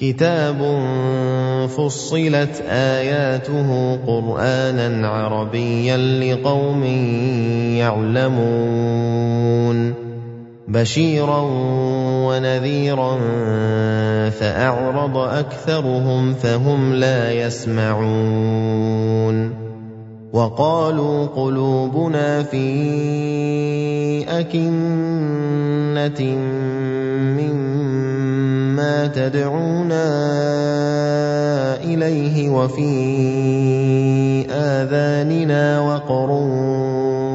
كتاب فصلت آياته قرآنا عربيا لقوم يعلمون. بشيرا ونذيرا فأعرض أكثرهم فهم لا يسمعون. وقالوا قلوبنا في أكنة مما تدعونا إليه وفي آذاننا وقر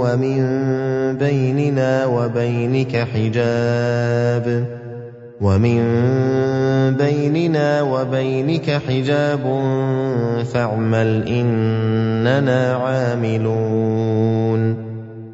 ومن بيننا وبينك حجاب ومن بيننا وبينك حجاب فاعمل إننا عاملون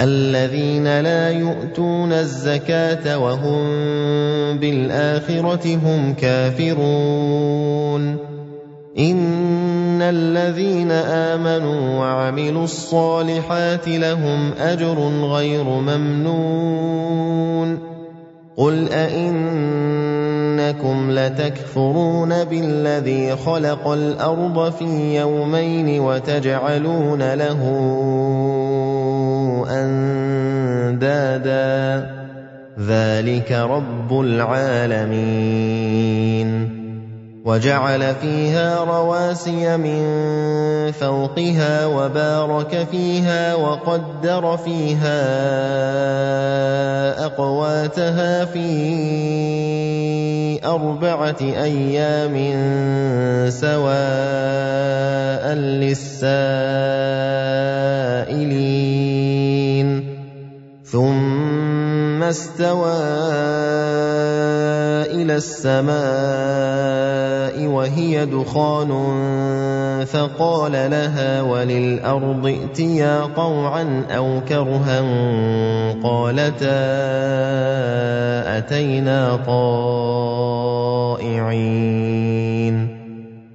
الذين لا يؤتون الزكاة وهم بالآخرة هم كافرون. إن الذين آمنوا وعملوا الصالحات لهم أجر غير ممنون. قل أئنكم لتكفرون بالذي خلق الأرض في يومين وتجعلون له أندادا. ذلك رب العالمين. وجعل فيها رواسي من فوقها وبارك فيها وقدر فيها أقواتها في أربعة أيام سواء للسائلين. ثم استوى إلى السماء وهي دخان فقال لها وللارض ائتيا طوعا أو كرها قالتا اتينا طائعين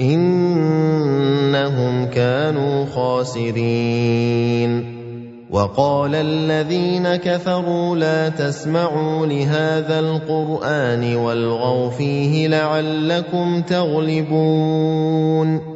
إنهم كانوا خاسرين. وقال الذين كفروا لا تسمعوا لهذا القرآن والغوا فيه لعلكم تغلبون.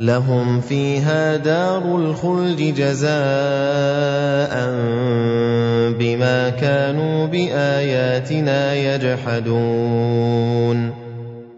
لهم فيها دار الخلد جزاء بما كانوا بآياتنا يجحدون.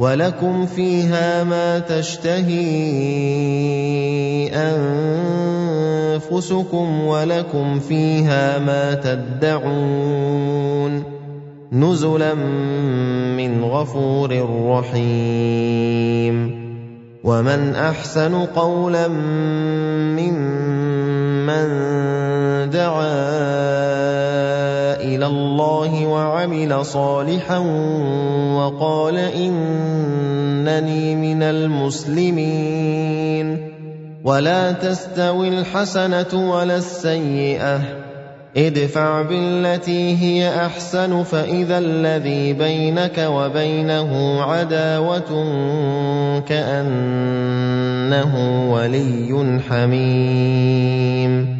ولكم فيها ما تشتهي أنفسكم ولكم فيها ما تدعون نزلا من غفور رحيم ومن أحسن قولا ممن دعا الله وعمل صالحا وقال إنني من المسلمين. ولا تستوي الحسنة ولا السيئة. ادفع بالتي هي أحسن فإذا الذي بينك وبينه عداوة كأنه ولي حميم.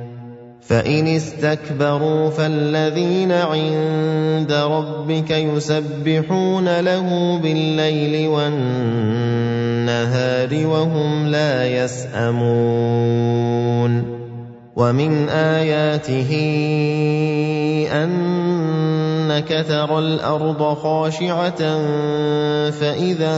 فان استكبروا فالذين عند ربك يسبحون له بالليل والنهار وهم لا يسامون ومن اياته انك ترى الأرض خاشعه فاذا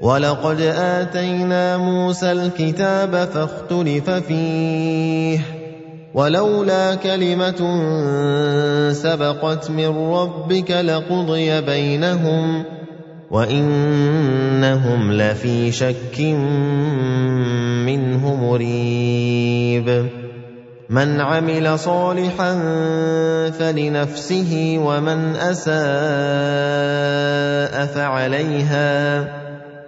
ولقد آتينا موسى الكتاب فاختلف فيه ولولا كلمة سبقت من ربك لقضي بينهم وإنهم لفي شك منه مريب من عمل صالحا فلنفسه ومن أساء فعليها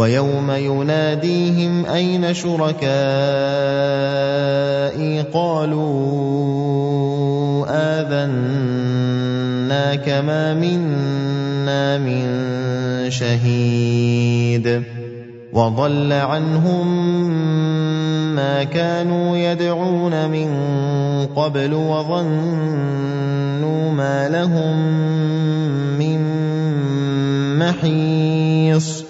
ويوم يناديهم أين شركائي قالوا اذناك ما منا من شهيد وضل عنهم ما كانوا يدعون من قبل وظنوا ما لهم من محيص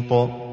محيط